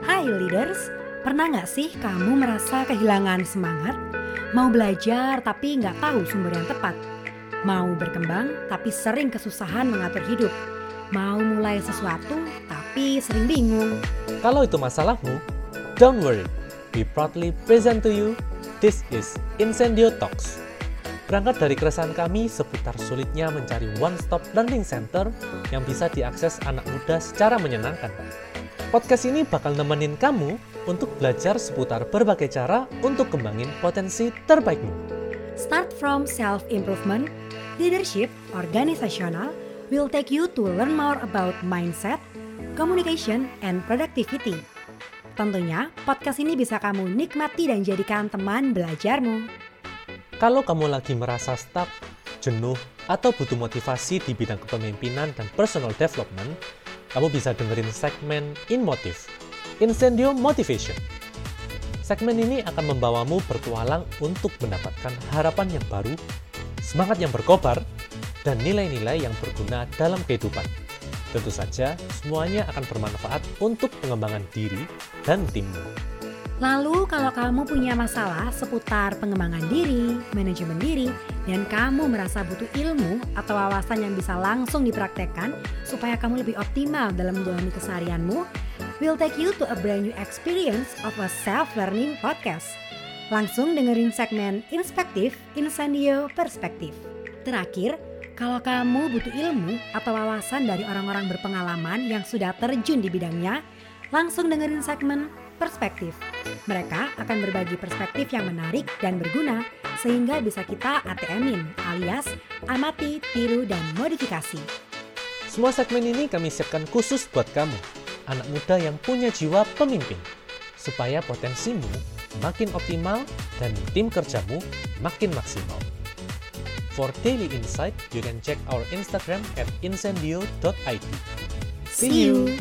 Hai leaders, pernah nggak sih kamu merasa kehilangan semangat? Mau belajar tapi nggak tahu sumber yang tepat? Mau berkembang tapi sering kesusahan mengatur hidup? Mau mulai sesuatu tapi sering bingung? Kalau itu masalahmu, don't worry. We proudly present to you, this is Incendio Talks. Berangkat dari keresahan kami seputar sulitnya mencari one-stop learning center yang bisa diakses anak muda secara menyenangkan. Podcast ini bakal nemenin kamu untuk belajar seputar berbagai cara untuk kembangin potensi terbaikmu. Start from self-improvement, leadership, organizational, will take you to learn more about mindset, communication, and productivity. Tentunya, podcast ini bisa kamu nikmati dan jadikan teman belajarmu. Kalau kamu lagi merasa stuck, jenuh, atau butuh motivasi di bidang kepemimpinan dan personal development, kamu bisa dengerin segmen In Motive, Incendio Motivation. Segmen ini akan membawamu bertualang untuk mendapatkan harapan yang baru, semangat yang berkobar, dan nilai-nilai yang berguna dalam kehidupan. Tentu saja, semuanya akan bermanfaat untuk pengembangan diri dan timmu. Lalu kalau kamu punya masalah seputar pengembangan diri, manajemen diri, dan kamu merasa butuh ilmu atau wawasan yang bisa langsung dipraktekkan supaya kamu lebih optimal dalam menjalani keseharianmu, we'll take you to a brand new experience of a self-learning podcast. Langsung dengerin segmen Inspektif Incendio Perspektif. Terakhir, kalau kamu butuh ilmu atau wawasan dari orang-orang berpengalaman yang sudah terjun di bidangnya, langsung dengerin segmen perspektif. Mereka akan berbagi perspektif yang menarik dan berguna sehingga bisa kita ATM-in alias amati, tiru, dan modifikasi. Semua segmen ini kami siapkan khusus buat kamu, anak muda yang punya jiwa pemimpin, supaya potensimu makin optimal dan tim kerjamu makin maksimal. For daily insight, you can check our Instagram at incendio.id. See you!